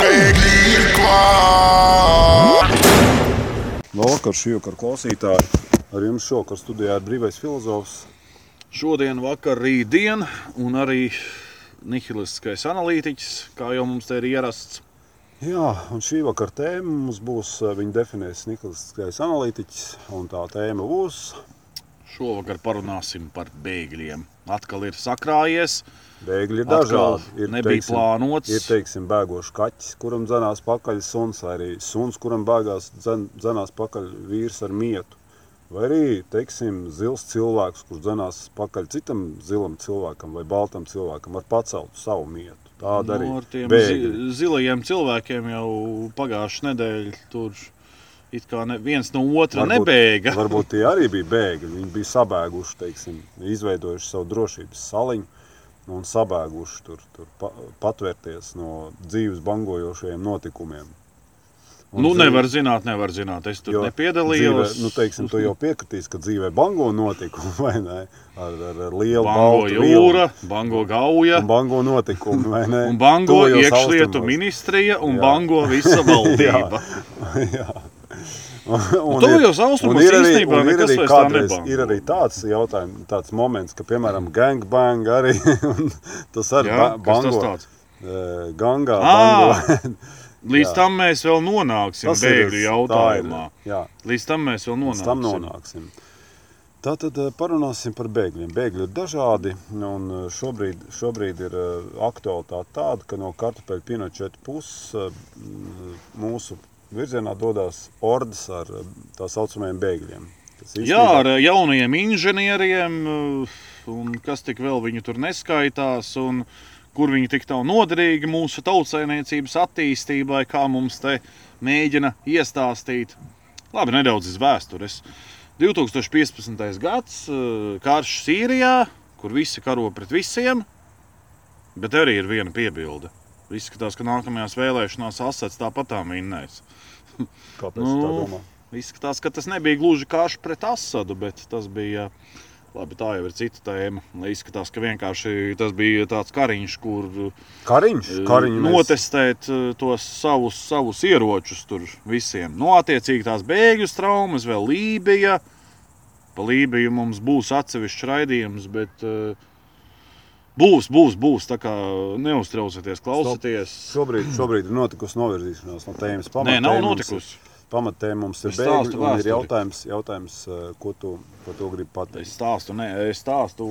bēgļi ir klāt! Labvakar, šovakar klausītāji. Ar jums šovakar studijā ir brīvais filozofs. Šodien, vakar, rītdien, un arī nihilistiskais analītiķis, kā jau mums te ir ierasts. Jā, un šī vakara tēma mums būs, eh, viņa definēs nihilistiskais analītiķis, un tā tēma būs Šovakar parunāsim par bēgļiem. Atkal ir sakrājies, bēgļi ir dažādi. Ir, nebija plānots. Ir, teiksim, bēgošs kaķis, kuram dzenās pakaļ suns, vai arī suns, kuram bēgās dzen, dzenās pakaļ vīrs ar mietu. Vai arī, teiksim, zils cilvēks, kurš dzenās pakaļ citam zilam cilvēkam vai baltam cilvēkam ar paceltu savu mietu. Tāda arī no, Nu, ar tiem zi zilajiem cilvēkiem jau pagājušā nedēļa tur it kā viens no otra nebēga. Varbūt tie arī bija bēgļi. Viņi bija sabēguši, teiksim, izveidojuši savu drošības saliņu un sabēguši tur, tur pa, patvērties no dzīves bangojošajiem notikumiem. Un Nu, dzīve- nevar zināt, nevar zināt. Es tur jo nepiedalījos. Dzīvē, nu, teiksim, tu jau piekritīs, ka dzīvē bango notikumu, vai ne? Ar, ar, ar lielu Bango jūra, vilnu bango gauja, Un bango notikumu, vai ne? un bango iekšlietu austrumos. ministrija un Jā. bango visa valdība. Jā. Un, Tuvajos ir- un ir arī, un ir arī kādreiz, ir arī tāds jautājums, tāds moments, ka, piemēram, gangbang arī, un tas arī Jā, ba kas tas bango, tāds? eh, gangā, Ā, bango. Līdz Jā. tam mēs vēl nonāksim Tas ir- bēgļu ir, jautājumā. Jā, Līdz tam mēs vēl līdz tam nonāksim. nonāksim. Tātad eh, parunāsim par bēgļiem. Bēgļi ir dažādi, un eh, šobrīd, šobrīd ir aktualitāte tāda, ka no kartupeļu pinočeta puses mūsu virzienā dodas ordas ar eh, tā saucamajiem bēgļiem. Jā, ar jaunajiem inženieriem, uh, un kas tik vēl viņu tur neskaitās, un kur viņi tik tālu noderīgi mūsu tautsēmniecības attīstībai, kā mums te mēģina iestāstīt. Labi, nedaudz iz vēstures. 2015. gads, karš Sīrijā, kur visi karo pret visiem, bet arī ir viena piebilde. Izskatās, ka nākamajās vēlēšanās asets tāpat tā minnēs. Kāpēc nu, tā domā? Izskatās, ka tas nebija gluži karš pret Asadu, bet tas bija. Labi, tā jau ir cita tēma. Izskatās, ka vienkārši tas bija tāds kariņš, kur Kariņš, eh, kariņu mēs- notestēt eh, tos savus, savus ieročus tur visiem. Nu, attiecīgi tās bēgļu traumas, vēl Lībija. Pa Lībiju mums būs atsevišķs raidījums, bet eh, būs, būs, būs. Tā kā neuztraucieties, klausieties. Šobrīd, šobrīd ir notikusi novirzīšanās no tēmas. Nē, Pamatēma nav notikusi. Pamatēma mums ir Es bēgļi, un ir jautājums, jautājums eh, ko tu par to gribi Es pateikt. stāstu, ne, es stāstu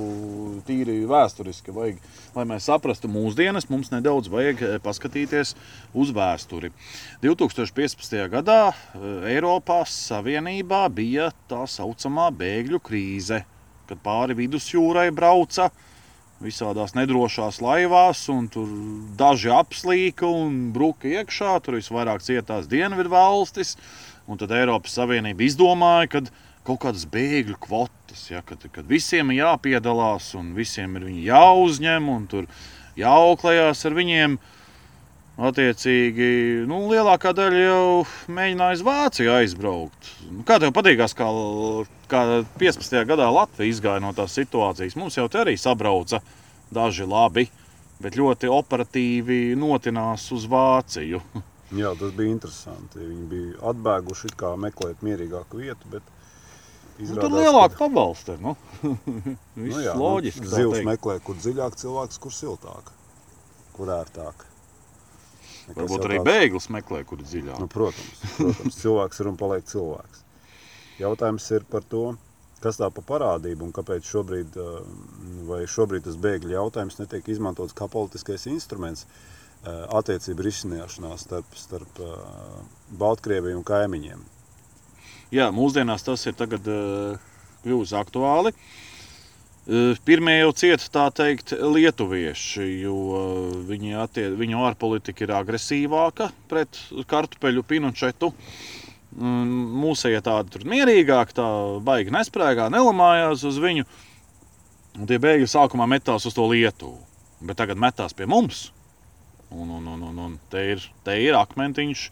tīri vēsturiski, vajag, lai mēs saprastu mūsdienas. Mums nedaudz vajag eh, paskatīties uz vēsturi. 2015. gadā eh, Eiropas Savienībā bija tā saucamā bēgļu krīze, kad pāri vidusjūrai brauca visādās nedrošās laivās, un tur daži apslīka un bruka iekšā. Tur visvairāk cietās dienvidu valstis. Un tad Eiropas Savienība izdomāja, ka kaut kādas bēgļu kvotas, ja, kad, kad visiem ir jāpiedalās un visiem ir jāuzņem un jāauklējās ar viņiem. Attiecīgi, nu, lielākā daļa jau mēģināja uz Vāciju aizbraukt. Nu, Kā tev patīkās, kā, kā 15. gadā Latvija izgāja no tās situācijas? Mums jau te arī sabrauca daži labi, bet ļoti operatīvi notinās uz Vāciju. Jā, tas bija interesanti. Viņi bija atbēguši kā meklēt mierīgāku vietu, bet Nu, izrādās, tur lielāka pabalsta. Nu. Viss nu, nu, jā, loģiski. Nu, zivs meklē, kur dziļāk, cilvēks, kur siltāk, kur ērtāk. Varbūt arī bēglis meklē, kur dziļāk. Nu, protams, protams, cilvēks ir un paliek cilvēks. Jautājums ir par to, kas tā pa parādību un kāpēc šobrīd, eh, vai šobrīd tas bēgļu jautājums netiek izmantots kā politiskais instruments eh, attiecību risināšanā starp, starp eh, Baltkrieviju un kaimiņiem. Jā, mūsdienās tas ir tagad kļuvis aktuāli. Uh, Pirmie jau cieta tā teikt lietuvieši, jo uh, viņi attie, viņu ārpolitika ir agresīvāka pret kartupeļu pinočetu. Mm, Mūsējie tādi tur mierīgāki, tā baigi nesprēgā, nelamājās uz viņu. Un tie bēgļi sākumā metās uz to Lietuvu, bet tagad metās pie mums. Un, un, un, un, un te, ir, te ir akmentiņš,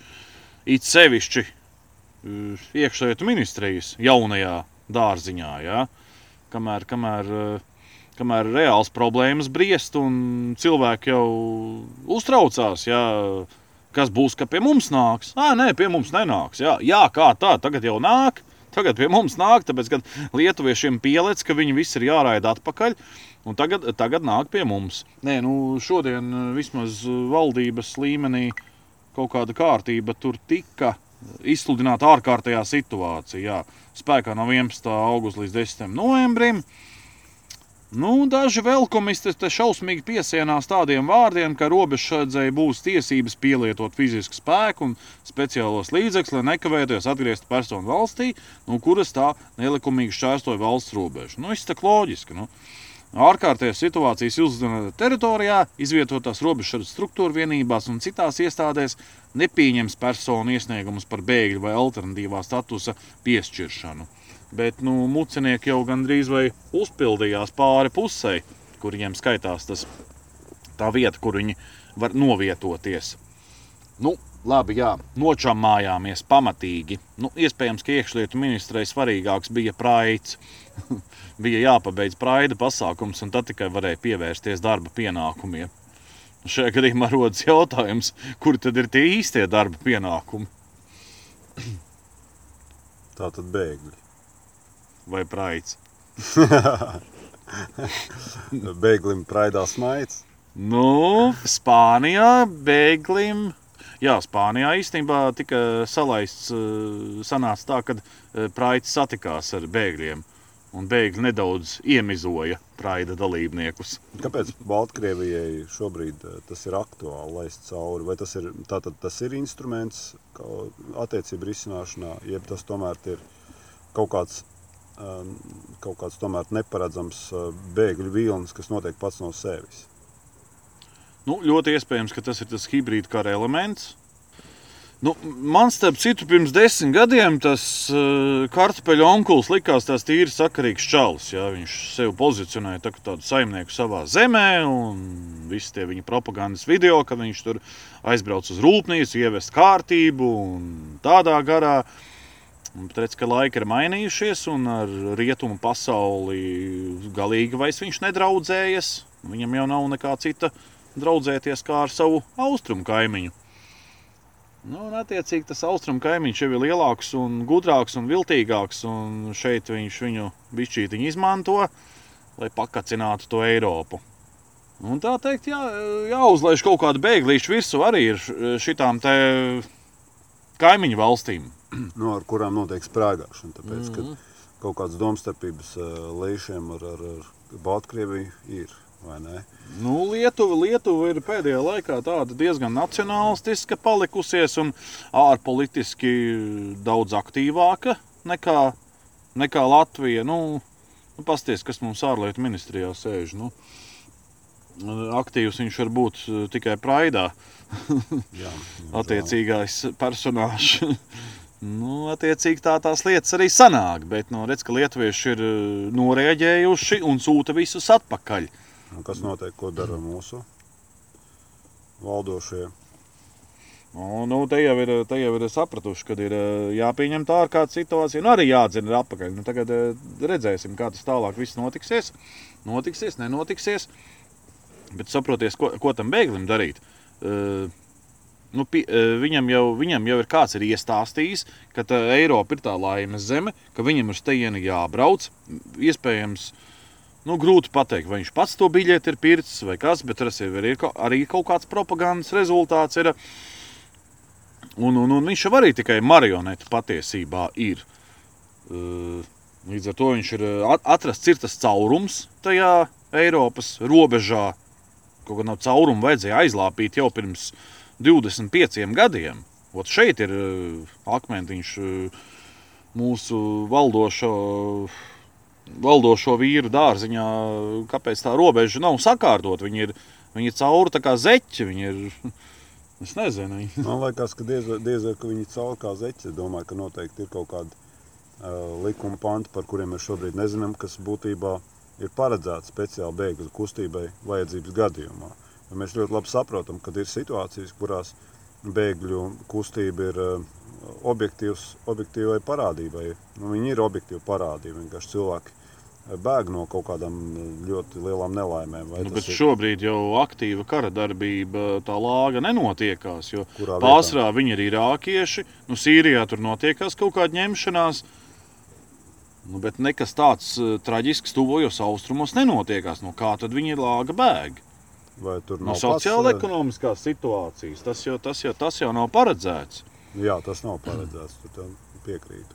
it sevišķi uh, iekšlietu ministrijas jaunajā dārziņā. Ja? Kamēr, kamēr, uh, kamēr reāls problēmas briest un cilvēki jau uztraucās, ja? kas būs, ka pie mums nāks. Ā, nē, pie mums nenāks. Jā, jā kā tā, tagad jau nāk. Tagad pie mums nāk, tāpēc, ka lietuviešiem pielēc, ka viņi visi ir jāraida atpakaļ. Un tagad, tagad nāk pie mums. Nē, nu, šodien eh, vismaz valdības līmenī kaut kāda kārtība tur tika izsludināta ārkārtējā situācija. Jā. Spēkā no 11. augusta līdz 10. novembrim. Nu, daži velkomisti te šausmīgi piesienās tādiem vārdiem, ka robežsardzēji būs tiesības pielietot fizisku spēku un speciālos līdzekļus, lai nekavēties atgrieztu personu valstī, no kuras tā nelikumīgi šķērsoja valsts robežu. Nu, viss tā loģiski. Nu. Ārkārtējās situācijas izsludinātā teritorijā, izvietotās robežsardzes struktūra vienībās un citās iestādēs nepieņems personu iesniegumus par bēgļu vai alternatīvā statusa piešķiršanu bet nu, mucinieki jau gandrīz vai uzpildījās pāri pusē, kur viņiem skaitās tas, tā vieta, kur viņi var novietoties. Nu, labi, jā, nočamājāmies pamatīgi. Nu, iespējams, ka iekšlietu ministrei svarīgāks bija praids. bija jāpabeidz praida pasākums, un tad tikai varēja pievērsties darba pienākumiem. Šajā gadījumā rodas jautājums, kur tad ir tie īstie darba pienākumi? Tā tad bēgļi. vai praids? Bēglim praidā smaids. Nu, Spānijā bēglim. Jā, Spānijā īstenībā tika salaists, eh, sanāca tā, ka eh, praids satikās ar bēgļiem. Un bēgļi nedaudz iemizoja praida dalībniekus. Kāpēc Baltkrievijai šobrīd eh, tas ir aktuāli laist cauri? Vai tas ir, tātad, tas ir instruments attiecību risināšanā, jeb tas tomēr ir kaut kāds Um, kaut kāds tomēr neparedzams uh, bēgļu vilnis, kas notiek pats no sevis. Nu, ļoti iespējams, ka tas ir tas hibrīda kara elements. Nu, man, starp citu, pirms desmit gadiem tas uh, kartupeļu onkulis likās tāds tīri sakarīgs čalis. Jā. Viņš sevi pozicionēja tā, tādu saimnieku savā zemē, un visi tie viņa propagandas video, ka viņš tur aizbrauc uz rūpnīcu, ievest kārtību un tādā garā. Uh, Redz, ka laiki ir mainījušies, un ar rietumu pasauli galīgi vairs viņš nedraudzējas. Viņam jau nav nekā cita draudzēties kā ar savu austrumu kaimiņu. Nu, un, attiecīgi, tas austrumu kaimiņš jau ir lielāks, un gudrāks un viltīgāks. Un šeit viņš viņu bišķītiņu izmanto, lai pakacinātu to Eiropu. Un tā teikt, jā, jāuzlaiž kaut kāda bēglīša virsū arī ir šitām kaimiņu valstīm nu, ar kurām notiek sprāgāšana. Tāpēc, mm -hmm. kaut kādas domstarpības uh, lēšiem ar, ar, ar Baltkrieviju ir. Nu, Lietuva, Lietuva ir pēdējā laikā diezgan nacionālistiska palikusies un ārpolitiski daudz aktīvāka nekā, nekā Latvija. Nu, nu, Pasties, kas mums ārlietu ministrijā sēž. Nu, aktīvs viņš var būt tikai Praidā. Jā, Attiecīgais personāžs. Nu, attiecīgi tā tās lietas arī sanāk, bet nu, redz, ka lietuvieši ir eh, noreaģējuši un sūta visus atpakaļ. Un kas notiek, ko dara mūsu valdošie? Nu, nu, te, jau ir, te jau ir sapratuši, ka ir eh, jāpieņem tā ar kādu situāciju, nu arī jādzina atpakaļ. Nu, tagad eh, redzēsim, kā tas tālāk viss notiksies. Notiksies, nenotiksies. Bet saproties, ko, ko tam bēglim darīt. Uh, nu, pi, viņam, jau, viņam jau ir kāds ir iestāstījis, ka Eiropa ir tā laimes zeme, ka viņam uz tejieni jābrauc. Iespējams, nu, grūti pateikt, vai viņš pats to biļeti ir pircis vai kas, bet tas ir arī, arī kaut kāds propagandas rezultāts. Ir. Un, un, un viņš jau arī tikai marionete patiesībā ir. E, līdz ar to viņš ir atrasts ir tas caurums tajā Eiropas robežā. Kaut kā nav caurumu vajadzēja aizlāpīt jau pirms uh, 25 gadiem. Ot šeit ir uh, akmentiņš mūsu valdošo, valdošo vīru dārziņā. Kāpēc tā robeža nav sakārtot? Viņi ir, viņi ir cauri tā kā zeķi. Viņi ir, es nezinu. Man liekas, ka diez, diez vai viņi ir cauri kā zeķi. Es domāju, ka noteikti ir kaut kādi uh, likuma panti, par kuriem mēs šobrīd nezinām, kas būtībā ir paredzēti speciāli bēgļu kustībai vajadzības gadījumā. Mēs ļoti labi saprotam, ka ir situācijas, kurās bēgļu kustība ir eh, objektīvai parādībai. Nu, viņi ir objektīvi parādība. Vienkārši cilvēki bēg no kaut kādām ļoti lielām nelaimēm. Nu, bet ir- šobrīd jau aktīva kara darbība, tā lāga nenotiekās. Pārsvarā viņi ir irākieši, nu, Sīrijā tur notiekās kaut kāda ņemšanās. Nu, bet nekas tāds uh, traģisks tuvojos austrumos nenotiekās. No kā tad viņi lāga bēg? vai tur No nav sociāla pats, ekonomiskās situācijas. Tas jau, tas, jau, tas jau nav paredzēts. eh, Jā, tas nav paredzēts. Tur piekrītu.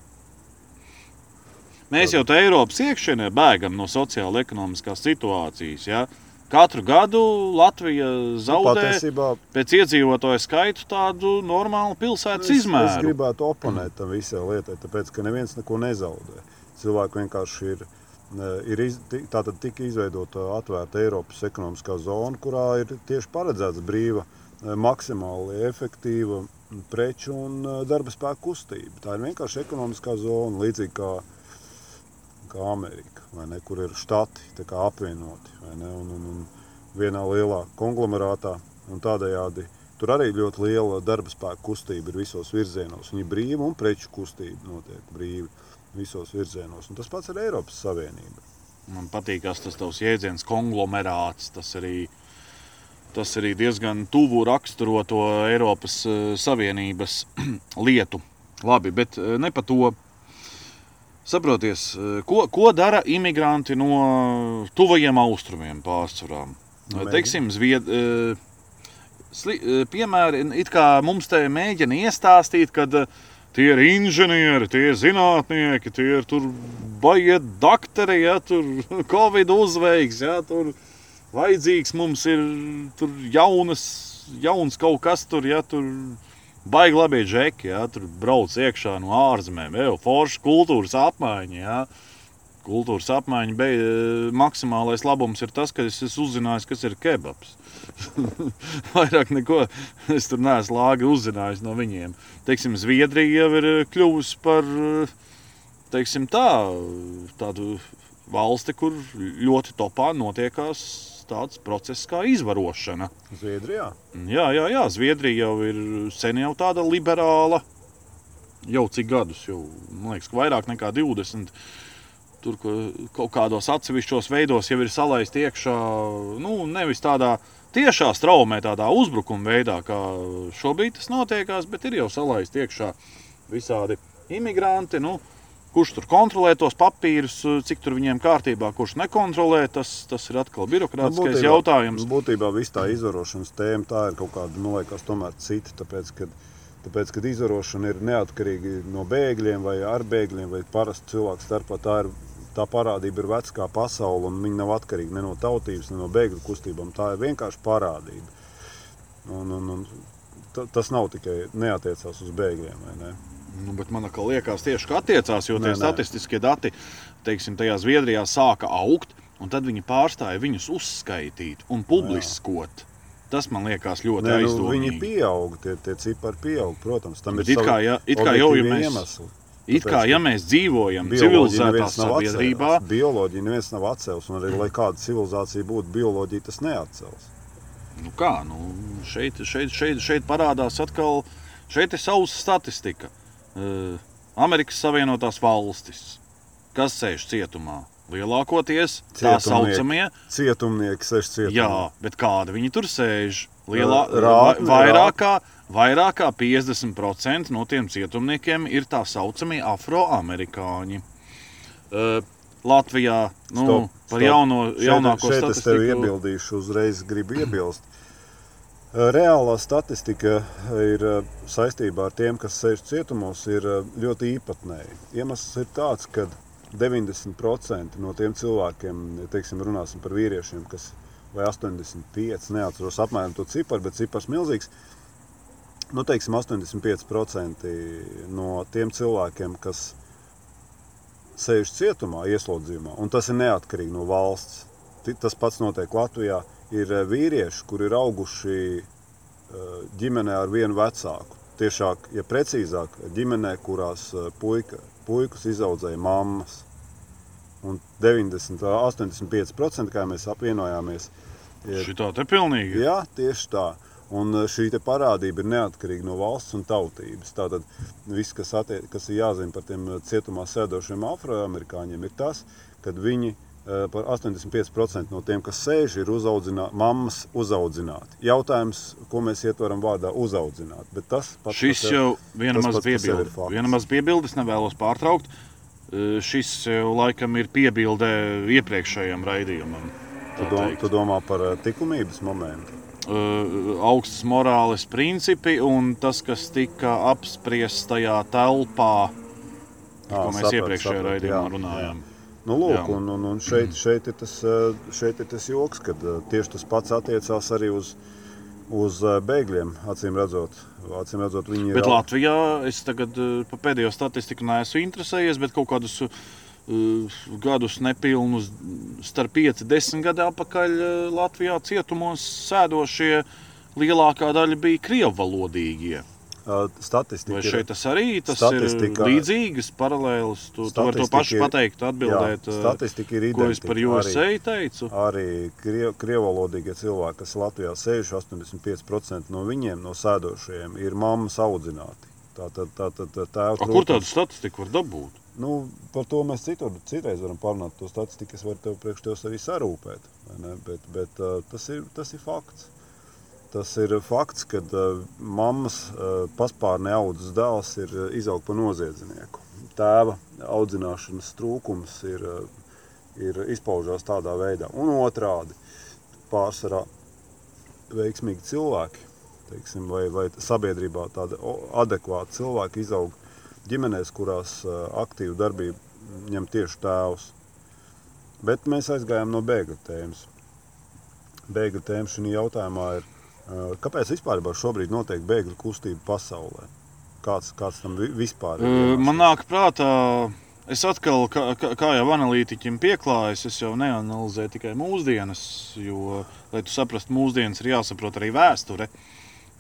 Mēs jau tā Eiropas iekšienē bēgam no sociāla ekonomiskās situācijas. Ja? Katru gadu Latvija zaudē Patiesībā pēc iedzīvotāju skaitu tādu normālu pilsētas es, es izmēru. gribētu oponēt tam visai lietai, tāpēc ka neviens neko nezaudē. Cilvēki vienkārši ir. ne, ir iz, tātad tika izveidota atvērta Eiropas ekonomiskā zona, kurā ir tieši paredzēts brīva, eh, maksimāli efektīva preču un eh, darba spēka kustība. Tā ir vienkārši ekonomiskā zona, līdzīgi kā, kā Amerika, ne, kur ir štati apvienoti ne, un, un, un vienā lielā konglomerātā. Tādējādi tur arī ļoti liela darba spēka kustība ir visos virzienos. Viņa brīva un preču kustība notiek brīvi visos virzienos. Un tas pats ir Eiropas Savienība. Man patīk tas tavs jēdziens, konglomerāts. Tas arī, tas arī diezgan tuvu raksturo to Eiropas eh, Savienības lietu. Labi, bet eh, ne par to. Saproties, eh, ko, ko dara imigranti no tuvajiem austrumiem pārsvarā? Teiksim, Zvied, eh, sli, eh, piemēri, it kā mums te mēģina iestāstīt, ka tie ir inženieri, tie ir zinātnieki, tie ir tur baigiet doktori, ja tur covid uzveiks, ja tur vajadzīgs mums ir jaunas, jauns kaut kas tur, ja tur baigi labi džeki, ja tur brauc iekšā no ārzemēm, jau forša kultūras apmaiņa, ja. Kultūras apmaiņa, bet maksimālais labums ir tas, ka es esmu uzzinājis, kas ir kebabs. Vairāk neko es tur neesmu lāgi uzzinājis no viņiem. Teiksim, Zviedrija jau ir eh, kļuvusi par eh, teiksim, tā, tādu valsti, kur ļoti topā notiekās tāds process kā izvarošana. Zviedrijā Jā, jā, jā Zviedrija jau ir sen jau tāda liberāla. Jau cik gadus, jau man liekas, ka vairāk nekā 20. Tur ka kaut kādos atsevišķos veidos jau ir salaist iekšā, nu, nevis tādā tiešā straumē, tādā uzbrukuma veidā, kā šobrīd tas notiekās, bet ir jau salaist iekšā visādi imigranti. Nu, kurš tur kontrolē tos papīrus, cik tur viņiem kārtībā, kurš nekontrolē, tas, tas ir atkal birokrātiskais būtībā- jautājums. Būtībā viss tā izvarošanas tēma tā ir kaut kāda, man liekas, tomēr cita. Tāpēc, kad, tāpēc, kad izvarošana ir neatkarīga no bēgļiem vai ar bēgļiem vai parastu cilvēku starpā, tā, ir, tā parādība ir veca kā pasaule un viņa nav atkarīga ne no tautības, ne no bēgļu kustībām. Tā ir vienkārši parādība. Un, un, un, ta- tas nav tikai neatiecās uz bēgļiem. ne? Nu, bet man liekas, tieši ka attiecās, jo Nē, tie nē. statistiskie dati, teiksim, tajā Zviedrijā sāka augt, un tad viņi pārstāja viņus uzskaitīt un publiskot. Tas man liekas ļoti Nē, nu, aizdomīgi. viņi pieaug, tie, tie cipari pieaug, protams. Tam Bet ir it kā ja- it kā jau, ja objektīvie mēs- iemesli. It kā ja mēs dzīvojam civilizētā sabiedrībā, atcēlis. Bioloģiju neviens nav atcēlis. Arī, lai kāda civilizācija būtu, bioloģija tas neatcels. nu kā, nu, šeit, šeit, šeit, šeit parādās atkal, šeit ir savs statistika. Uh, Amerikas Savienotās valstis, kas sēž cietumā, lielākoties tā saucamie Cietumnieki sēž cietumā. Jā, bet kāda viņi tur sēž? Lielā, vai- vairāk, kā, vairāk kā 50% no tiem cietumniekiem ir tā saucamie afroamerikāņi. Uh, Latvijā nu, Stop, par stop. jauno, Šeit- jaunāko šeit es tev statistiku. iebildīšu, uzreiz gribu iebilst. Reālā statistika ir eh, saistībā ar tiem, kas sēž cietumos, ir eh, ļoti īpatnēji. Iemesls ir tāds, ka 90% no tiem cilvēkiem, ja teiksim, runāsim par vīriešiem, kas vai 85, neatceros apmēram to ciparu, bet cipars milzīgs. Nu, teiksim, 85% no tiem cilvēkiem, kas sēž cietumā, ieslodzījumā, un tas ir neatkarīgi no valsts. Tas pats notiek Latvijā. Ir eh, vīrieši, kuri ir auguši eh, ģimenē ar vienu vecāku. Tiešāk, ja precīzāk, ģimenē, kurās eh, puika, puikas izaudzēja mammas. Un 90, 85% kā mēs apvienojāmies, ir Šitā te pilnīgi. Jā, tieši tā. Un šī parādība ir neatkarīga no valsts un tautības. Tātad viss, kas, attie, kas ir jāzina par tiem cietumā sēdošiem afroamerikāņiem, ir tas, ka viņi par 85% no tiem, kas sēž, ir uzaudzināti, mammas uzaudzināti. Jautājums, ko mēs ietveram vārdā uzaudzināti. Bet tas pats Šis jau viena maz pats par sevi ir piebilde. fakts. Viena maz piebilde, es nevēlos pārtraukt. Eh, Šis jau laikam ir piebilde iepriekšējam raidījumam. Tu, dom, tu domā par eh, likumības momentu. uh, augstas morāles principi un tas, kas tika apspriests tajā telpā, par ko mēs sapratu, iepriekšējā sapratu, raidījumā jā, runājām. Nu, lūk, un, un, un šeit, šeit, ir tas, eh, šeit ir tas joks, ka tieši tas pats attiecās arī uz, uz eh, bēgļiem. Acīm redzot, acīm redzot viņi Bet au- Latvijā es tagad pa pēdējo statistiku neesmu interesējies, bet kaut kādus uh, gadus nepilnus, starp 5 un 10 gadu atpakaļ Latvijā cietumos sēdošie lielākā daļa bija krievvalodīgie. eh, statistika. Vai šeit tas arī tas Statistika- ir līdzīgas, paralēlas? Tu, tu vari to pašu ir- pateikt, atbildēt, jā, uh, statistika ir ko es par identiska. USA Arī, teicu. arī krie, krievalodīgie cilvēki, kas Latvijā sēž, 85% no viņiem, no sēdošajiem, ir mammas audzināti. Tā tad tā, tā, tā, tā, A, kur tādu statistiku var dabūt? Nu, par to mēs citur, citreiz varam parunāt. To statistiku es varu tev priekš tevis sarūpēt. Bet, bet uh, tas, ir, tas ir fakts. Tas ir fakts, ka uh, mammas uh, paspārnē audzes dēls ir uh, izaugt par noziedznieku. Tēva audzināšanas trūkums ir, ir izpaužās tādā veidā. Un otrādi pārsvarā veiksmīgi cilvēki, teiksim, vai, vai sabiedrībā tāda o- adekvāta cilvēki izaug ģimenēs, kurās aktīvu darbību ņem tieši tēvs. Bet mēs aizgājām no bēgļu tēmas. Bēgļu tēma šajā jautājumā ir, kāpēc vispār šobrīd notiek bēgļu kustība pasaulē? Kāds, kāds tam vi- vispār ir? Iemesls? Man nāk prātā, es atkal, kā, kā- jau analītiķim pieklājas, es jau neanalizēju tikai mūsdienas, jo, lai tu saprastu mūsdienas, ir jāsaprot arī vēsture.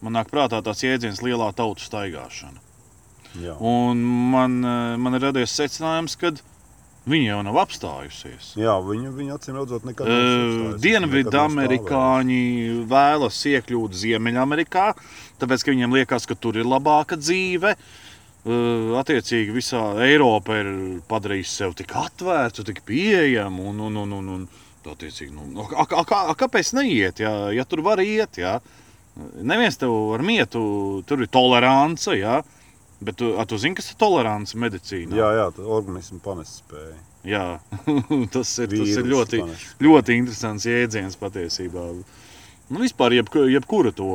Man nāk prātā tāds jēdziens lielā tautu staigāšana. Jā. Un man, eh, man ir radies secinājums, ka viņi jau nav apstājusies. Jā, viņi, viņi acīm redzot, nekad nav Uh, apstājusies, Dienvidamerikāņi vēlas iekļūt Ziemeļamerikā, tāpēc ka viņiem liekas, ka tur ir labāka dzīve. Uh, attiecīgi, visā Eiropa ir padarījusi sevi tik atvērtu, tik pieejamu. Un, un, un, un, un, attiecīgi, nu, a, a, a, a, kāpēc neiet, ja, ja tur var iet? Ja? Neviens tev ar mietu, tur ir tolerance. Ja? Bet tu, a, tu zini, kas ir tolerance medicīnā? Jā, jā, organismu panest spēja. Jā. tas ir, tas ir ļoti, panest. ļoti interesants jēdziens patiesībā. Nu, vispār jebku, jebkura to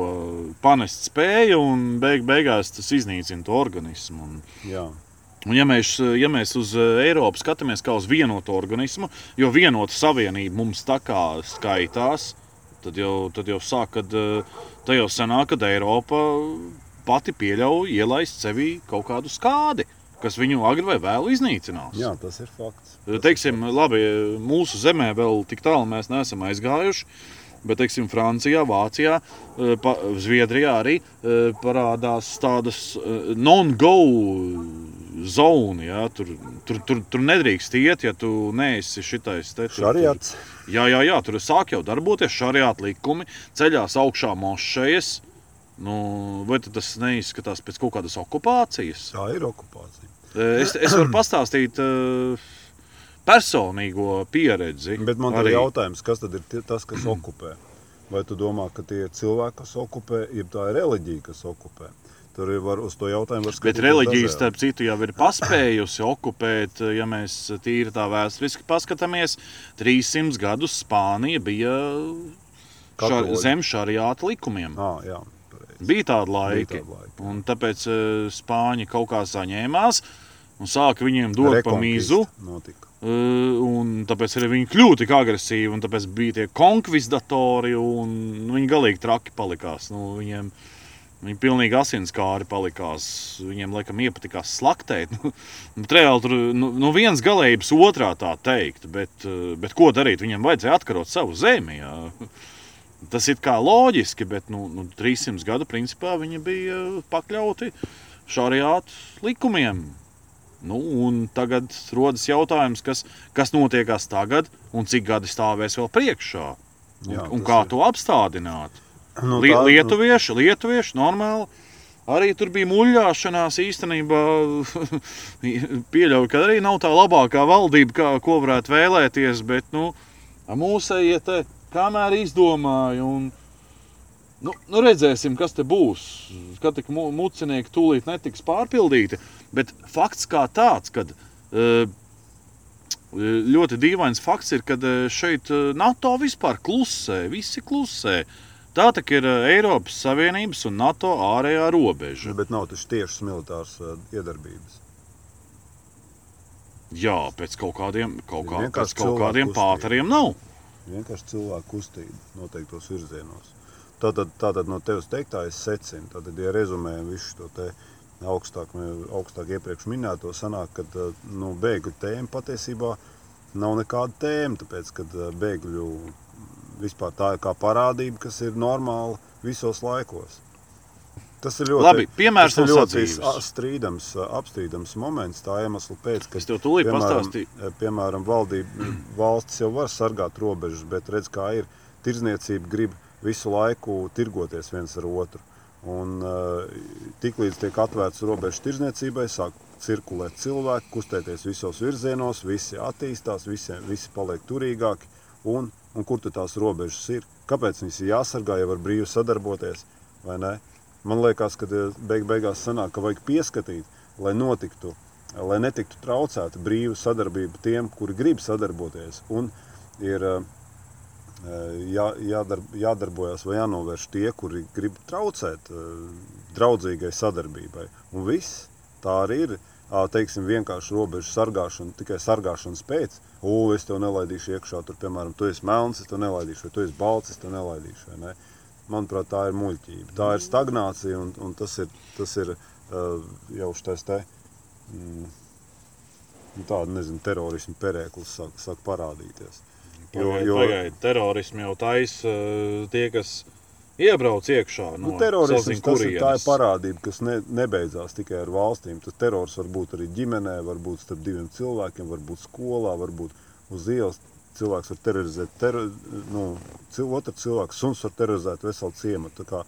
panest spēja, un beig, beigās tas iznīcina to organismu. Un, Jā. un ja, mēs, ja mēs uz eh, Eiropu skatāmies kā uz vienotu organismu, jo vienota savienība mums tā kā skaitās, tad jau, tad jau sāk, kad eh, tā jau sanāk, kad Eiropa pati pieļauj ielaist sevī kaut kādu skādi, kas viņu agri vai vēlu iznīcinās. jā, tas ir fakts. Teiksim, labi, mūsu zemē vēl tik tālu mēs neesam aizgājuši. Bet, teiksim, Francijā, Vācijā, eh, pa, Zviedrijā arī eh, parādās tādas eh, non-go zoni. Ja? Tur, tur, tur, tur nedrīkst iet, ja tu neesi šitais te. tur- Jā, jā, jā, tur sāk jau darboties šariāta likumi, ceļās augšā mošejas. Nu, vai tas neizskatās pēc kaut kādas okupācijas? Tā ir okupācija. Eh, Es, es varu pastāstīt uh, personīgo pieredzi. Bet man ir jautājums, kas tad ir tie- tas, kas okupē? Vai tu domā, ka tie ir cilvēki, kas okupē, jeb tā ir reliģija, kas okupē? Tur ir var, uz to jautājumu var Bet skatīties reliģija, dažādi. starp citu, jau ir paspējusi okupēt, ja mēs tīri tā vēsturiski paskatāmies. 300 gadus Spānija bija šar, zem šariāta likumiem. Ah, jā, pareizi. Bija tādi Bija laiki. tādi laiki. Un tāpēc eh, Spāņi kaut kā saņēmās un sāka viņiem dot pa mizu. Notika. Uh, un tāpēc arī viņi kļuva tik agresīvi, un tāpēc bija tie konkvistatori, un nu, viņi galīgi traki palikās. Nu, viņiem, viņi pilnīgi asinskāri palikās. Viņiem, laikam, iepatikās slaktēt. Nu, bet reāli tur nu, no vienas galējības otrā tā teikt, bet, uh, bet ko darīt? Viņiem vajadzēja atkarot savu zemi. Jā. Tas ir kā loģiski, bet nu, nu, 300 gadu principā viņi bija pakļauti šāriātu likumiem. Nu, un tagad rodas jautājums, kas, kas notiekās tagad un cik gadi stāvēs vēl priekšā. Un, Jā, un kā ir. to apstādināt? Nu, tā- lietuvieši, lietuvieši, normāli. Arī tur bija muļāšanās īstenībā. Pieļauju, ka arī nav tā labākā valdība, kā, ko varētu vēlēties. Bet nu, mūsējie te kamēr izdomāja. Un, nu, nu redzēsim, kas te būs. Kad tik mu- mucinieki tūlīt netiks pārpildīti. Bet fakts kā tāds, kad uh, ļoti dīvains fakts ir, ka šeit eh, NATO vispār klusē, visi klusē. Tā tak ir Eiropas Savienības un NATO ārējā robeža. Bet nav taču tiešas militāras iedarbības. Jā, pēc kaut kādiem, kaut kā, pēc kaut kādiem pāteriem nav. Vienkārši cilvēku kustība noteiktos virzienos. Tātad, tātad no tevis teiktā es secinu, tātad, ja rezumējam visu šo te augstāk, augstāk iepriekš minēto, sanāk, ka nu, bēgļu tēma patiesībā nav nekāda tēma, tāpēc, ka bēgļu vispār tā ir kā parādība, kas ir normāla visos laikos. Tas ir ļoti, Labi, piemērs tas ir ļoti strīdams, apstrīdams moments, tā iemesla pēc, ka Es tev tūlīt pastāstīju. Piemēram, piemēram valdība, valsts jau var sargāt robežas, bet redz, kā ir. Tirzniecība grib visu laiku tirgoties viens ar otru. Un uh, tiklīdz tiek atvērts robežas tirzniecībai, sāk cirkulēt cilvēki, kustēties visos virzienos, visi attīstās, visi, visi paliek turīgāki. Un, un kur tad tās robežas ir? Kāpēc viņas ir jāsargā, ja var brīvi sadarboties? vai ne? Man liekas, ka eh, beig beigās sanāk, ka vajag pieskatīt, lai notiktu, lai netiktu traucēta brīva sadarbība tiem, kuri grib sadarboties. Un ir eh, jā, jādarb, jādarbojas vai jānovērš tie, kuri grib traucēt eh, draudzīgai sadarbībai. Un viss tā arī ir. Teiksim, vienkārši robežu sargāšana, tikai sargāšanas pēc. O, es tev nelaidīšu iekšā, tur, piemēram, tu esi melns, es tev nelaidīšu, vai tu esi balts, es tev nelaidīšu. vai ne? Manuprāt, tā ir muļķība. Tā ir stagnācija, un, un tas ir, tas ir uh, jau šis te mm, nu, tāda, nezinu, terorisma perēklis sāk, sāk parādīties. Jo, jo pagaid, terorismu jau taisa eh, tie, kas iebrauc iekšā. No nu, terorisms sazin tas ir, tā ir parādība, kas ne, nebeidzās tikai ar valstīm. Tas terors var būt arī ģimenē, var būt starp diviem cilvēkiem, var būt skolā, var būt uz ielas. Cilvēks var terorizēt tero, nu, cil, otru cilvēku, suns var terorizēt veselu ciematu. Tā kā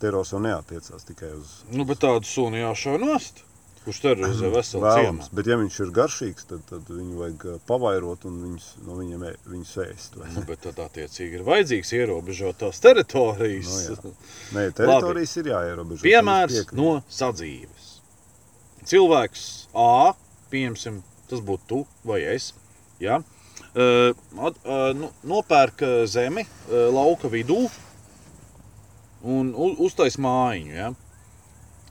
terors jau neatiecās tikai uz Nu, bet tādu sunu jāšauj nost. Kurš terorizē veselu vēlams. ciemu? Bet, ja viņš ir garšīgs, tad, tad viņu vajag ā, pavairot un viņus, no viņiem viņus ēst. Nu, bet tad attiecīgi ir vajadzīgs ierobežot tās teritorijas. Nu, jā. Nē, teritorijas ir jāierobežo. Piemērs no sadzīves. Cilvēks A, pieņemsim, tas būtu tu vai es. Ja? Nu, nopērk zemi lauka vidū un uztais mājiņu. Ja?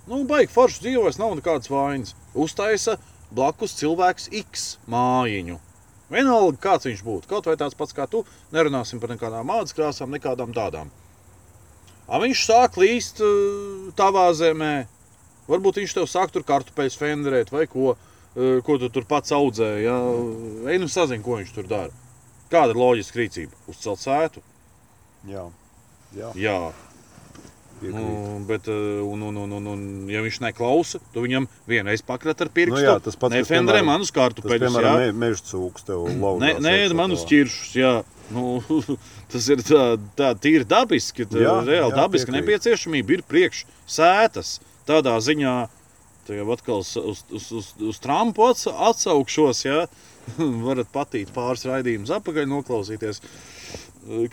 Nu, baigi forši dzīvojas, nav nekādas vainas. Uztaisa blakus cilvēks X mājiņu. Vienalga, kāds viņš būtu. Kaut vai tāds pats kā tu, nerunāsim par nekādām mākslas krāsām, nekādām tādām. A, viņš sāk līst tavā zemē. Varbūt viņš tev sāk tur kartupeļus fenderēt vai ko, uh, ko tu tur pats audzē. Ja? Ej, nu sazini, ko viņš tur dara. Kāda ir loģiska rīcība? Uzcelt sētu. Jā, jā Jā, nu, bet, un, un, un, un, un, ja viņš neklausa, tad viņam vienreiz pakrat ar pirkstu. Nu jā, tas pats, piemēram, manus Tas, kartupeļus. piemēram, me, meža cūks tev lauzās. Nē, nē manus ķiršus. Jā. Nu, tas ir tā, tā tīri dabiski. Tā Jā, reāli jā, dabiska piekrītu. nepieciešamība ir priekš sētas. Tādā ziņā, jau atkal uz, uz, uz, uz, Trumpu ats, atsaukšos. Ja? Varat patīt pāris raidījumus atpakaļ, noklausīties,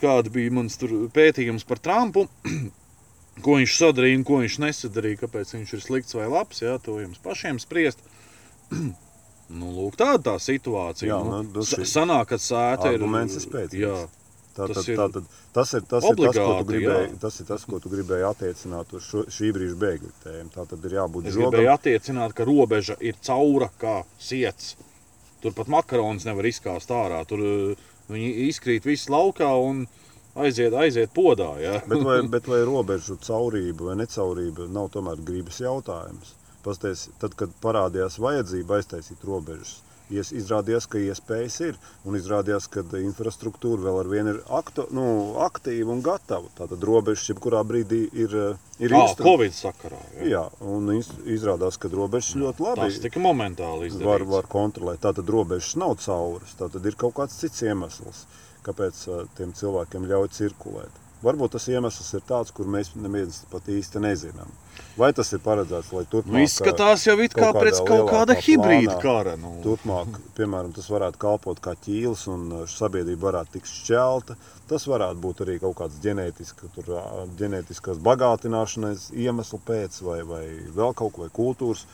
kāda bija mans pētījums par Trumpu. Ko viņš sadarīja un ko viņš nesadarīja, kāpēc viņš ir slikts vai labs, jā, to jums pašiem spriest. nu, lūk, tāda tā situācija. Jā, nu, nu, sa- šī- sanāk, ka sēta ir. Arguments ir spēcīgs. Tātad, Tas ir tātad, tas ir tas, ir tas, obligāti, gribēji, jā. tas ir tas, ko tu gribēji attiecināt uz šo, šī brīža bēgļu tēmu. Tā tad ir jābūt es žogam. gribēju attiecināt, ka robeža ir caura kā siets. Tur pat makaronus nevar izkāst ārā. Tur uh, viņi izkrīt visi laukā un aiziet, aiziet podā. Ja? Bet vai, bet vai robežu caurība vai necaurība nav tomēr gribas jautājums? Pasties, tad, kad parādījās vajadzība aiztaisīt robežas, ies, izrādījās, ka iespējas ir. Un izrādījās, ka infrastruktūra vēl ar vienu ir aktu, nu, aktīva un gatava. Tātad robežas jebkurā brīdī ir, eh, ir Ah, instru- Covid sakarā. Ja? Jā, un iz- izrādās, ka robežas ļoti labi Tas tika momentāli izdarīts. var, var kontrolēt. Tātad robežas nav cauras, tātad ir kaut kāds cits iemesls, kāpēc uh, tiem cilvēkiem ļauj cirkulēt. Varbūt tas iemesls ir tāds, kur mēs neviens pat īsti nezinām. Vai tas ir paredzēts, lai turpmāk Nu, izskatās jau it kā pēc kaut kāda hibrīda kara. Nu. Turpmāk, piemēram, tas varētu kalpot kā ķīlis, un uh, sabiedrība varētu tikt šķelta. Tas varētu būt arī kaut kāds ģenētiska, tur, ā, ģenētiskās bagātināšanas iemesls pēc, vai, vai vēl kaut ko, vai kultūras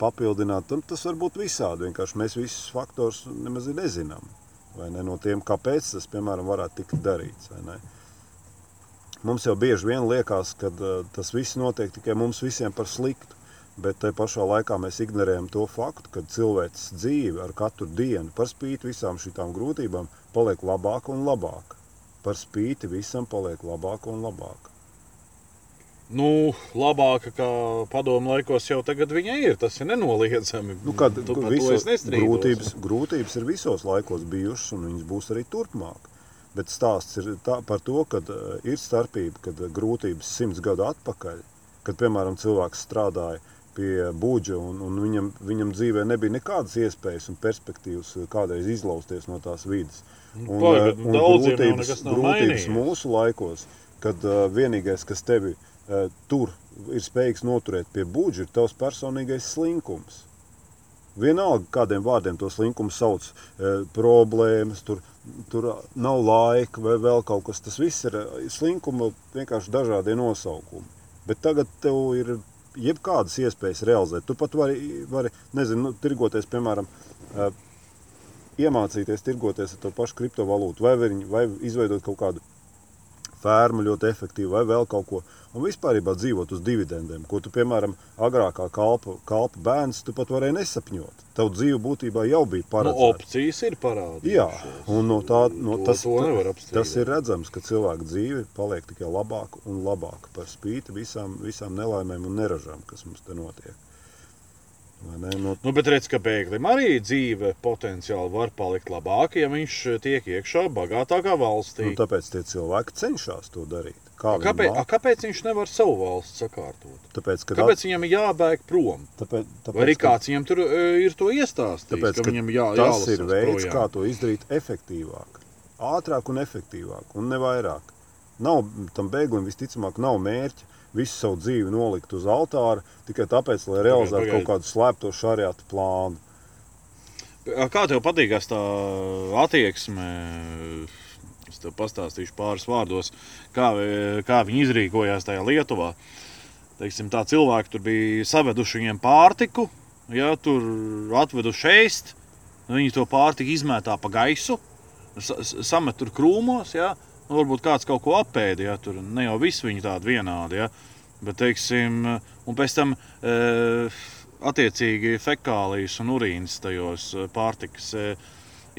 papildināt. Tam tas var būt visādi. Vienkārši mēs visus faktors nemaz nezinām. Vai ne? No tiem, kāpēc tas, piemēram, varētu tikt darīts. vai ne? Mums jau bieži vien liekas, ka uh, tas viss notiek tikai mums visiem par sliktu. Bet tajā pašā laikā mēs ignorējam to faktu, ka cilvēks dzīve ar katru dienu, par spīti visām šīm grūtībām, paliek labāka un labāka. Par spīti visam paliek labāka un labāka. Nu, labāka kā padomu laikos jau tagad viņa ir. Tas ir nenoliedzami. Nu, kad, Tu par to viso, es nestrīdos. grūtības, grūtības ir visos laikos bijušas, un viņas būs arī turpmāk. Bet stāsts ir tā, par to, ka uh, ir starpība, kad grūtības simts gadu atpakaļ, kad piemēram cilvēks strādāja pie būģa, un, un viņam, viņam dzīvē nebija nekādas iespējas un perspektīvas uh, kādreiz izlausties no tās vidas. Un, pagaid, uh, un grūtības, grūtības mūsu laikos, kad uh, vienīgais, kas tevi uh, tur ir spējīgs noturēt pie būģa, ir tavs personīgais slinkums. Vienalga, kādiem vārdiem to slinkumu sauc, e, problēmas, tur, tur nav laika vai vēl kaut kas. Tas viss ir slinkuma vienkārši dažādi nosaukumi. Bet tagad tev ir jebkādas iespējas realizēt. Tu pat vari, vari nezinu, nu, tirgoties, piemēram, iemācīties tirgoties ar to pašu kriptovalūtu, vai, vai izveidot kaut kādu fermu ļoti efektīvi, vai vēl kaut ko. Un vispār dzīvot uz dividendēm, ko tu, piemēram, agrākā kalpa, kalpa bērns, tu pat varēji nesapņot. Tavu dzīve būtībā jau bija Nu, paredzēta. opcijas ir parādījušās. Jā, un no tā, no To- tas, to tas ir redzams, ka cilvēka dzīve paliek tikai labāka un labāka par spīti visām, visām nelaimēm un neražām, kas mums te notiek. No, Nu, bet redz, ka bēglim arī dzīve potenciāli var palikt labāka, ja viņš tiek iekšā bagātākā valstī. nu, tāpēc tie cilvēki cenšas to darīt. Kā viņi Kāpēc, a, kāpēc viņš nevar savu valsts sakārtot? Tāpēc, Kāpēc viņam ir jābēg prom? tāpēc, tāpēc, Vai arī kāds viņam tur e, ir to iestāstījis? Tāpēc, ka viņam jā, tas ir veids, projām? kā to izdarīt efektīvāk, ātrāk un efektīvāk, un ne vairāk. Nav, tam bēglim visticamāk nav mērķa visu savu dzīvi nolikt uz altāra tikai tāpēc, lai realizētu pagaidi. kaut kādu slēpto šariatu plānu. Kā tev patīkās tā attieksme? Es tev pastāstīšu pāris vārdos, kā, kā viņi izrīkojās tajā Lietuvā. Teiksim, tā cilvēki tur bija saveduši viņiem pārtiku, ja, tur atveduši ēst. Viņi to pārtiku izmētā pa gaisu, sa sa- samet tur krūmos. Ja. Nu, varbūt kāds kaut ko apēda, ja tur ne jau visi viņi tādi vienādi. Ja. Bet, teiksim, un pēc tam e, attiecīgi fekālijas un urīnas tajos e, pārtikas e,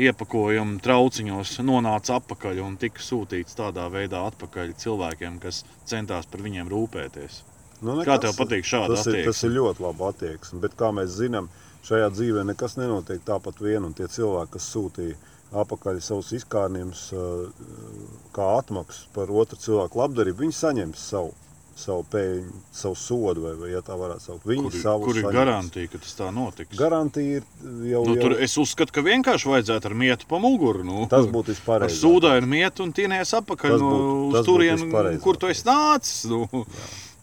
iepakojumu trauciņos nonāca atpakaļ un tika sūtīts tādā veidā atpakaļ cilvēkiem, kas centās par viņiem rūpēties. Nu, Kā nekas- tev patīk šāda tas ir, tas attieksme? ir ļoti labi attieksme, bet kā mēs zinām, šajā dzīvē nekas nenotiek tāpat vien, un tie cilvēki, kas sūtīja apakaļ savus izkārnījumus kā atmaksu par otru cilvēku labdarību, viņi saņems savu, savu pēļņu, savu sodu, vai, vai ja tā varētu saukt. Viņi Kur, savu kur ir saņems. garantija, ka tas tā notiks? Garantija ir jau, Nu, jau tur es uzskatu, ka vienkārši vajadzētu ar mietu pa muguru. Nu, tas būtu ar vispareizāk. sūdainu mietu un tienēs atpakaļ Tas no, būtu- uz būtu vispareizākais. kur tu esi nācis. Nu.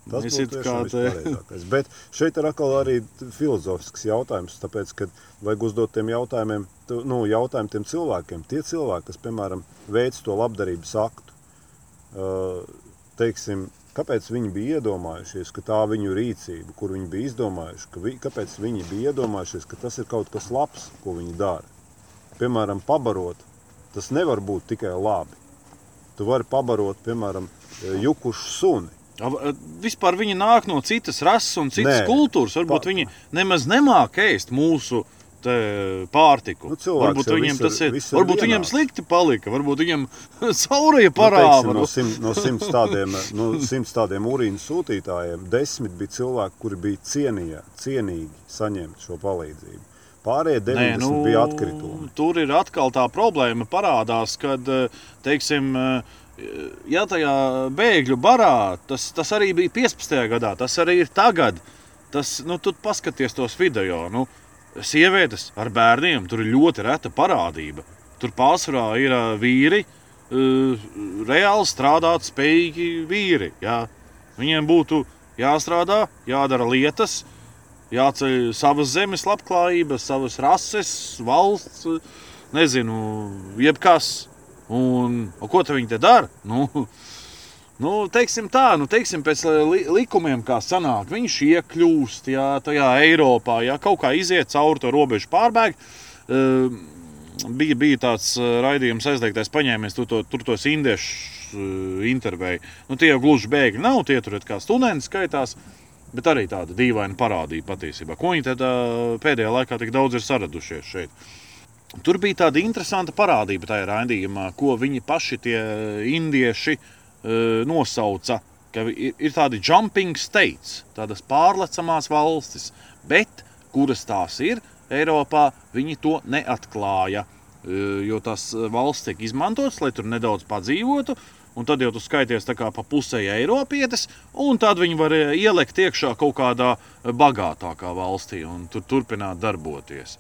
Tas Mēs būtu kā te-. Bet šeit ir atkal arī filozofisks jautājums, tāpēc, ka vajag uzdot tiem jautājumiem, nu, jautājumu tiem cilvēkiem. Tie cilvēki, kas, piemēram, veic to labdarības aktu, teiksim, kāpēc viņi bija iedomājušies, ka tā viņu rīcība, kur viņi bija izdomājuši, ka vi, kāpēc viņi bija iedomājušies, ka tas ir kaut kas labs, ko viņi dara. Piemēram, pabarot, tas nevar būt tikai labi. Tu vari pabarot, piemēram, jukušu suni. Vispār viņi nāk no citas rases un citas Nē. kultūras. Varbūt Pa- viņi nemaz nemāķi ēst mūsu pārtiku. Nu, cilvēks varbūt viņiem tas ir. Varbūt viņiem vienāds. slikti palika, varbūt viņiem saurīja Nu, parāda. teiksim, no, simt, no simts tādiem, no simts tādiem urīnu sūtītājiem, desmit bija cilvēki, kuri bija cienījā, cienīgi saņemt šo palīdzību. Pārējie 90 Nē, nu, bija atkritumi. Tur ir atkal tā problēma, parādās, kad, teiksim, ja tajā bēgļu barā, tas, tas arī bija 15. gadā, tas arī ir tagad. Tas, nu, tu paskaties tos video. Nu, sievietes ar bērniem tur ir ļoti reta parādība. Tur pārsvarā ir vīri, reāli strādāt spējīgi vīri. Jā. Viņiem būtu jāstrādā, jādara lietas, jāceļ savas zemes labklājība, savas rases, valsts, nezinu, jebkas. Un, un ko viņi te dara? Nu, nu, teiksim tā, nu, teiksim, pēc li likumiem, kā sanāk, viņš iekļūst jā, tajā Eiropā, ja kaut kā iziet cauri to robežu pārbēgu. Uh, bija, bija tāds raidījums, aizliegtais paņēmies, tur to, tur tos indiešu uh, intervēju. Nu, tie jau gluži bēgļi nav, tie tur ir kā studenti skaitās. Bet arī tāda dīvaina parādība patiesībā. Ko viņi tad uh, pēdējā laikā tik daudz ir saradušies šeit? Tur bija tāda interesanta parādība tajā raidījumā, ko viņi paši, tie indieši, nosauca. Ir, ir tādi jumping states, tādas pārlecamās valstis, bet kuras tās ir Eiropā, viņi to neatklāja. Jo tās valsts tiek izmantotas, lai tur nedaudz padzīvotu, un tad jau tu skaities pa pusē Eiropietis, un tad viņi var ielikt iekšā kaut kādā bagātākā valstī un tur turpināt darboties.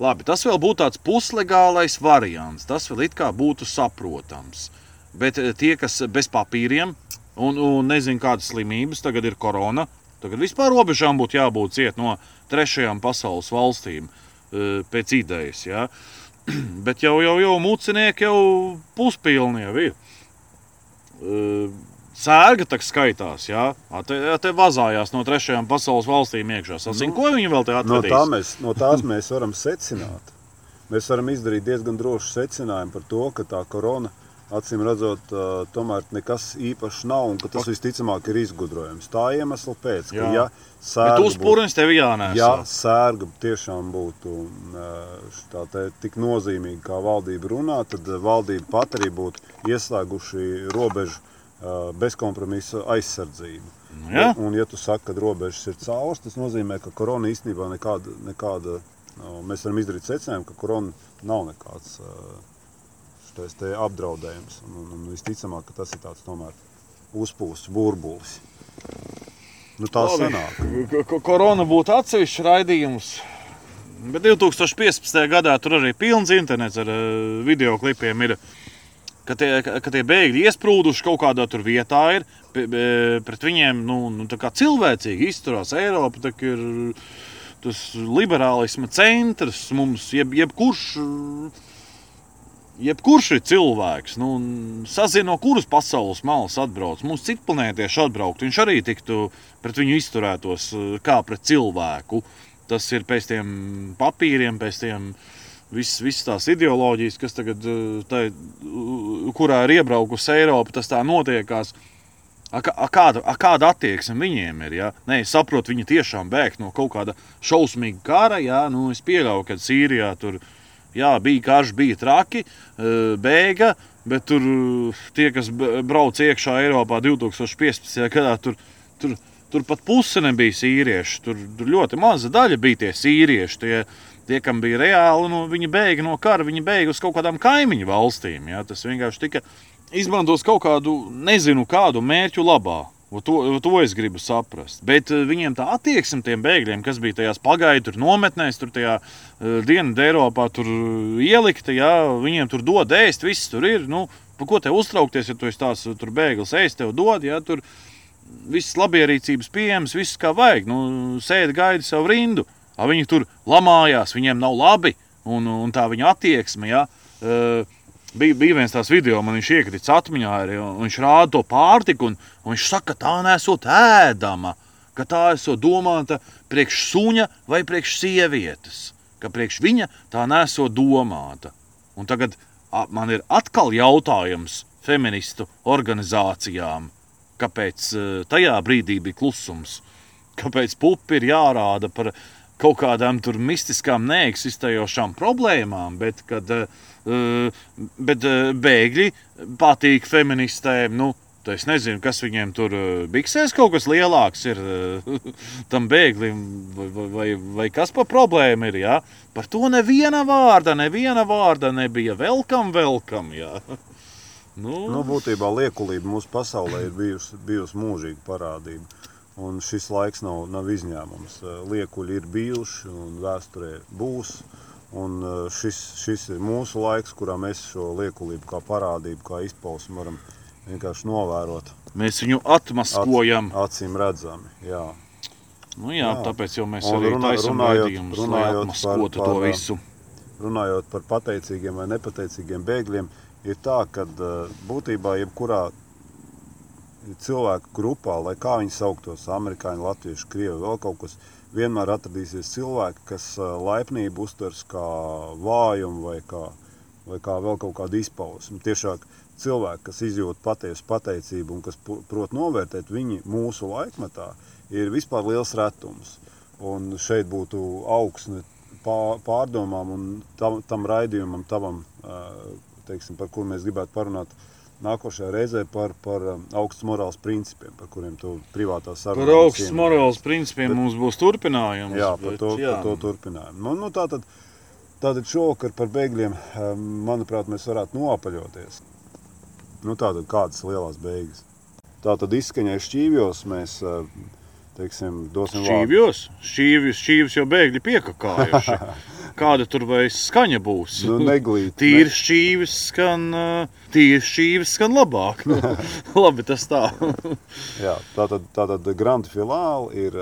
Labi, tas vēl būtu tāds puslegālais variants. Tas vēl it kā būtu saprotams. Bet eh, tie, kas bez papīriem un, un nezina, kādas slimības tagad ir korona, tagad vispār robežām būtu jābūt ciet no trešajām pasaules valstīm eh, pēc idejas. Ja? Bet jau, jau, jau mucinieki jau puspilni jau ir. Sērga tak skaitās, jā, te, te vazājās no trešajām pasaules valstīm iekšā. Sasien, nu, ko viņi vēl te atvedīs? No, tā mēs, no tās mēs varam secināt. Mēs varam izdarīt diezgan drošu secinājumu par to, ka tā korona, acīm redzot, tomēr nekas īpašs nav un ka tas visticamāk ir izgudrojums. Tā iemesla pēc, ka ja sērga uzpūriņš tev jānēs. Ja sērga tiešām būtu te, tik nozīmīga, kā valdība runā, tad valdība pat arī būtu ieslēguši robežu bezkompromisa aizsardzību. Nu, ja? Un, un, ja tu saki, ka robežas ir cauras, tas nozīmē, ka korona īstenībā nekāda, nekāda mēs varam izdarīt secinājumu, ka korona nav nekāds te apdraudējums. Un, un, un visticamāk, ka tas ir tāds tomēr uzpūsts burbulis. Nu, tā sanāk. Korona būtu atsevišķs raidījums. Bet 2015. gadā tur arī pilns internets ar video klipiem ir. Uh, ka tie, ka tie bēgļi iesprūduši kaut kādā tur vietā, ir, pret viņiem nu, nu, cilvēcīgi izturās. Eiropa ir tas liberālisma centrs mums, jeb, jebkurš. Jebkurš ir cilvēks, nu, sazina, no kuras pasaules malas atbrauc. Mums citi planētieši atbraukt, viņš arī tiktu pret viņu izturētos kā pret cilvēku. Tas ir pēc tiem papīriem, pēc tiem uh, visas, visas tās ideoloģijas, kas tagad, eh, tā, kurā ir iebraukusi Eiropa, tas tā notiekās. A, a, kāda, a, kāda attieksme viņiem ir? Ja? Nē, es saprotu, viņi tiešām bēg no kaut kāda šausmīga kara. Ja? Nu, es pieļauju, ka Sīrijā tur jā, bija karš, bija traki, eh, bēga. Bet tur tie, kas brauc iekšā Eiropā 2015. gadā, tur, tur, tur pat puse nebija sīrieši. Tur, tur ļoti maza daļa bija tie sīrieši. Tie, uh, Tie, kam bija reāli, nu, viņi bēga no kara, viņi bēga uz kaut kādām kaimiņu valstīm. Ja? Tas vienkārši tika izmantots kaut kādu, nezinu, kādu mērķu labā. To, to es gribu saprast. Bet eh, viņiem tā attieksme tiem bēgļiem, kas bija tajās pagaidu nometnēs, tur tajā uh, dienvidu Eiropā, tur ielikta, ja, viņiem tur dod ēst, viss tur ir. Nu, par ko te uztraukties, ja tu esi tās tur bēglis ēst, tev dod, ja tur viss labierīcības pieejams, viss kā vajag. Nu, sēdi gaidi savu rindu. Uh, Viņi tur lamājās, viņiem nav labi, un, un tā viņa attieksme. Ja, uh, bija, bija viens tās video, man viņš iekritis atmiņā, arī, un viņš rāda to pārtiku, un, un viņš saka, ka tā nesot ēdama, ka tā esot domāta priekš suņa vai priekš sievietes, ka priekš viņa tā nesot domāta. Un tagad a, man ir atkal jautājums feministu organizācijām, kāpēc tajā brīdī bija klusums, kāpēc pupi ir jārāda par viņa kaut kādām tur mistiskām, neeksistējošām problēmām, bet, kad, uh, bet uh, bēgļi patīk feministēm. Nu, Es nezinu, kas viņiem tur biksēs, kaut kas lielāks ir tam bēglim, vai, vai, vai kas par problēmu ir. Ja? Par to neviena vārda, neviena vārda nebija. Velkam, velkam. Ja? Nu. Nu, būtībā liekulība mūsu pasaulē ir bijusi, bijusi mūžīga parādība. Un šis laiks nav, nav izņēmums. Liekuļi ir bijuši un vēsturē būs. Un uh, šis, šis ir mūsu laiks, kurā mēs šo liekulību, kā parādību, kā izpausmu varam vienkārši novērot. Mēs viņu atmaskojam. Acīm redzami. Jā. Nu, jā, Jā. tāpēc jau mēs Un arī runā- runājot- raidījumus, lai runājot par- atmaskotu par, to uh, visu. Runājot par pateicīgiem vai nepateicīgiem bēgļiem, ir tā, ka būtībā jebkurā cilvēku grupā, lai kā viņi sauktos, amerikāņi, latvieši, krievi, vēl kaut kas, vienmēr atradīsies cilvēki, kas laipnību uztvers kā vājumu vai kā, vai kā vēl kaut kādu izpausmu. Tiešām cilvēki, kas izjūt patiesu pateicību un kas prot novērtēt, viņi mūsu laikmetā ir vispār liels retums. Un šeit būtu augsne pā- pārdomām un tam, tam raidījumam, tavam, teiksim, par kur mēs gribētu parunāt nākošajā reizē par, par um, augstas morāles principiem, par kuriem tu privātā sarunā Par augstas morāles principiem Bet- mums būs turpinājums. Jā, par bet to, jā. par to turpinājumu. Nu, nu, tātad, tātad šovakar par bēgļiem, um, manuprāt, mēs varētu noapaļoties. Nu, tātad kādas lielās beigas. Tātad izskaņai šķīvjos mēs uh, teiksim, dosim vārdu. Šķīvjos, šķīvjos, šķīvjos jau bēgļi piekakājuši. Kāda tur vai skaņa būs? Nu, neglīt, Tīri šķīvis skan, tīri šķīvis skan labāk. Labi, tas tā. Jā, tātad, tātad Grand Filāli ir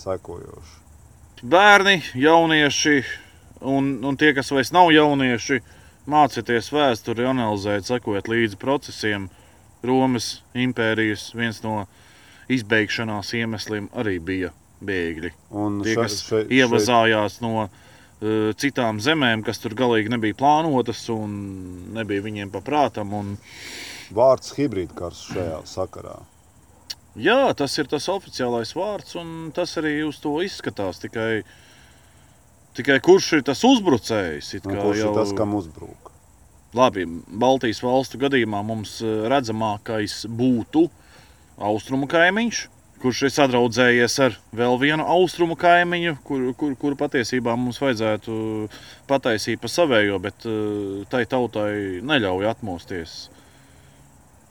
sekojoši. Bērni, jaunieši un, un tie, kas vairs nav jaunieši, mācieties vēsturi, analizēt, sekot līdzi procesiem. Romas impērijas viens no izbeigšanās iemesliem arī bija bēgļi. Un Tie, kas še- ievazājās no citām zemēm, kas tur galīgi nebija plānotas un nebija viņiem paprātam. Un, Vārds hibrīdkars šajā sakarā. jā, tas ir tas oficiālais vārds, un tas arī uz to izskatās. Tikai, tikai kurš ir tas uzbrucējs? Kurš jau- ir tas, kam uzbrūk? Labi, Baltijas valstu gadījumā mums eh, redzamākais būtu austrumu kaimiņš, kurš ir sadraudzējies ar vēl vienu austrumu kaimiņu, kur, kur, kur patiesībā mums vajadzētu pataisīt pa savējo, bet eh, tai tautai neļauj atmosties.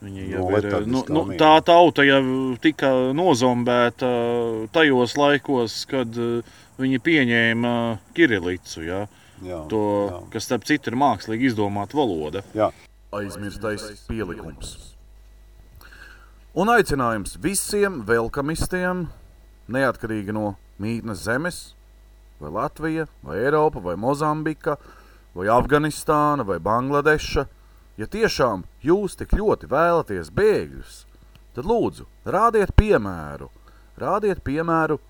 Viņa jau No ir, letargiskā nu, nu, tā tauta jau tika nozombēta tajos laikos, kad eh, viņi pieņēma Kirilicu. Ja? Jā, To, jā. kas, starp citu, ir mākslīgi izdomāta valoda. Jā. aizmirstais pielikums. Un aicinājums visiem velkamistiem, neatkarīgi no mītnes zemes, vai Latvija, vai Eiropa, vai Mozambika, vai Afganistāna, vai Bangladeša, ja tiešām jūs tik ļoti vēlaties bēgļus, tad lūdzu, rādiet piemēru, rādiet piemēru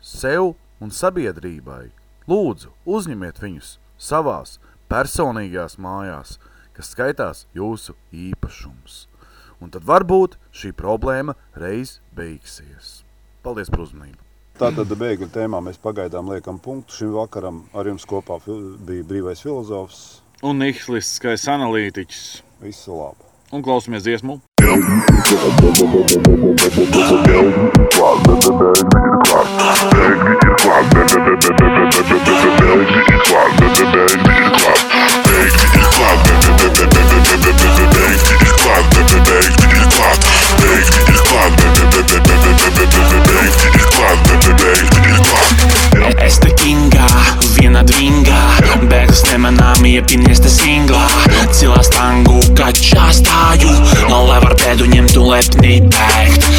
sev un sabiedrībai. Lūdzu, uzņemiet viņus savās personīgajās mājās, kas skaitās jūsu īpašums. Un tad varbūt šī problēma reiz beigsies. Paldies par uzmanību! Tātad bēgļu tēmā mēs pagaidām liekam punktu šim vakaram. Ar jums kopā bija brīvais filozofs. Un nihilistiskais analītiķis. Visu labu! Un klausamies dziesmu. Es te kingā, viena dvingā Bēglis nemanāmi iepinies te singlā Cilā stangu kačā stāju Lai var pēdu ņemt un lepnī bēgt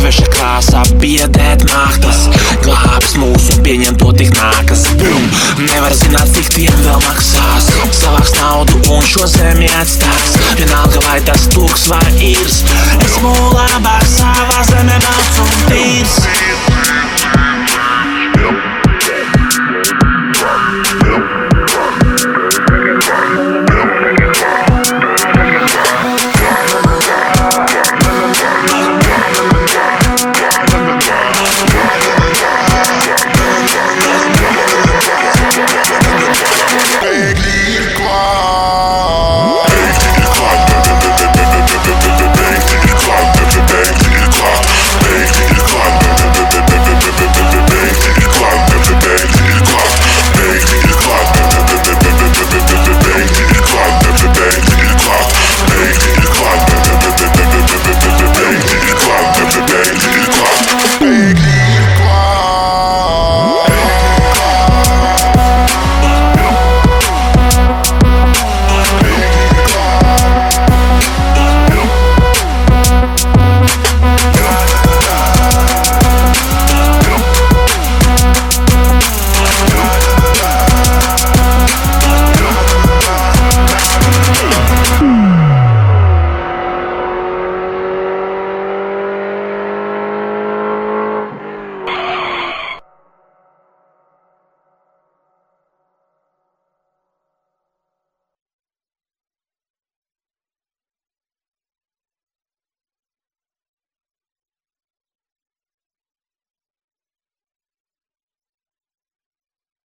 Sveša krāsā biedēt naktas Glābs mūsu pieņem to tik nākas. Bum, nevar zināt, cik tiem vēl maksās. Savāks naudu un šo zemi atstās. Vienalga vai tas tūks vai īrs Esmu labāk savā zemē balts un tīrs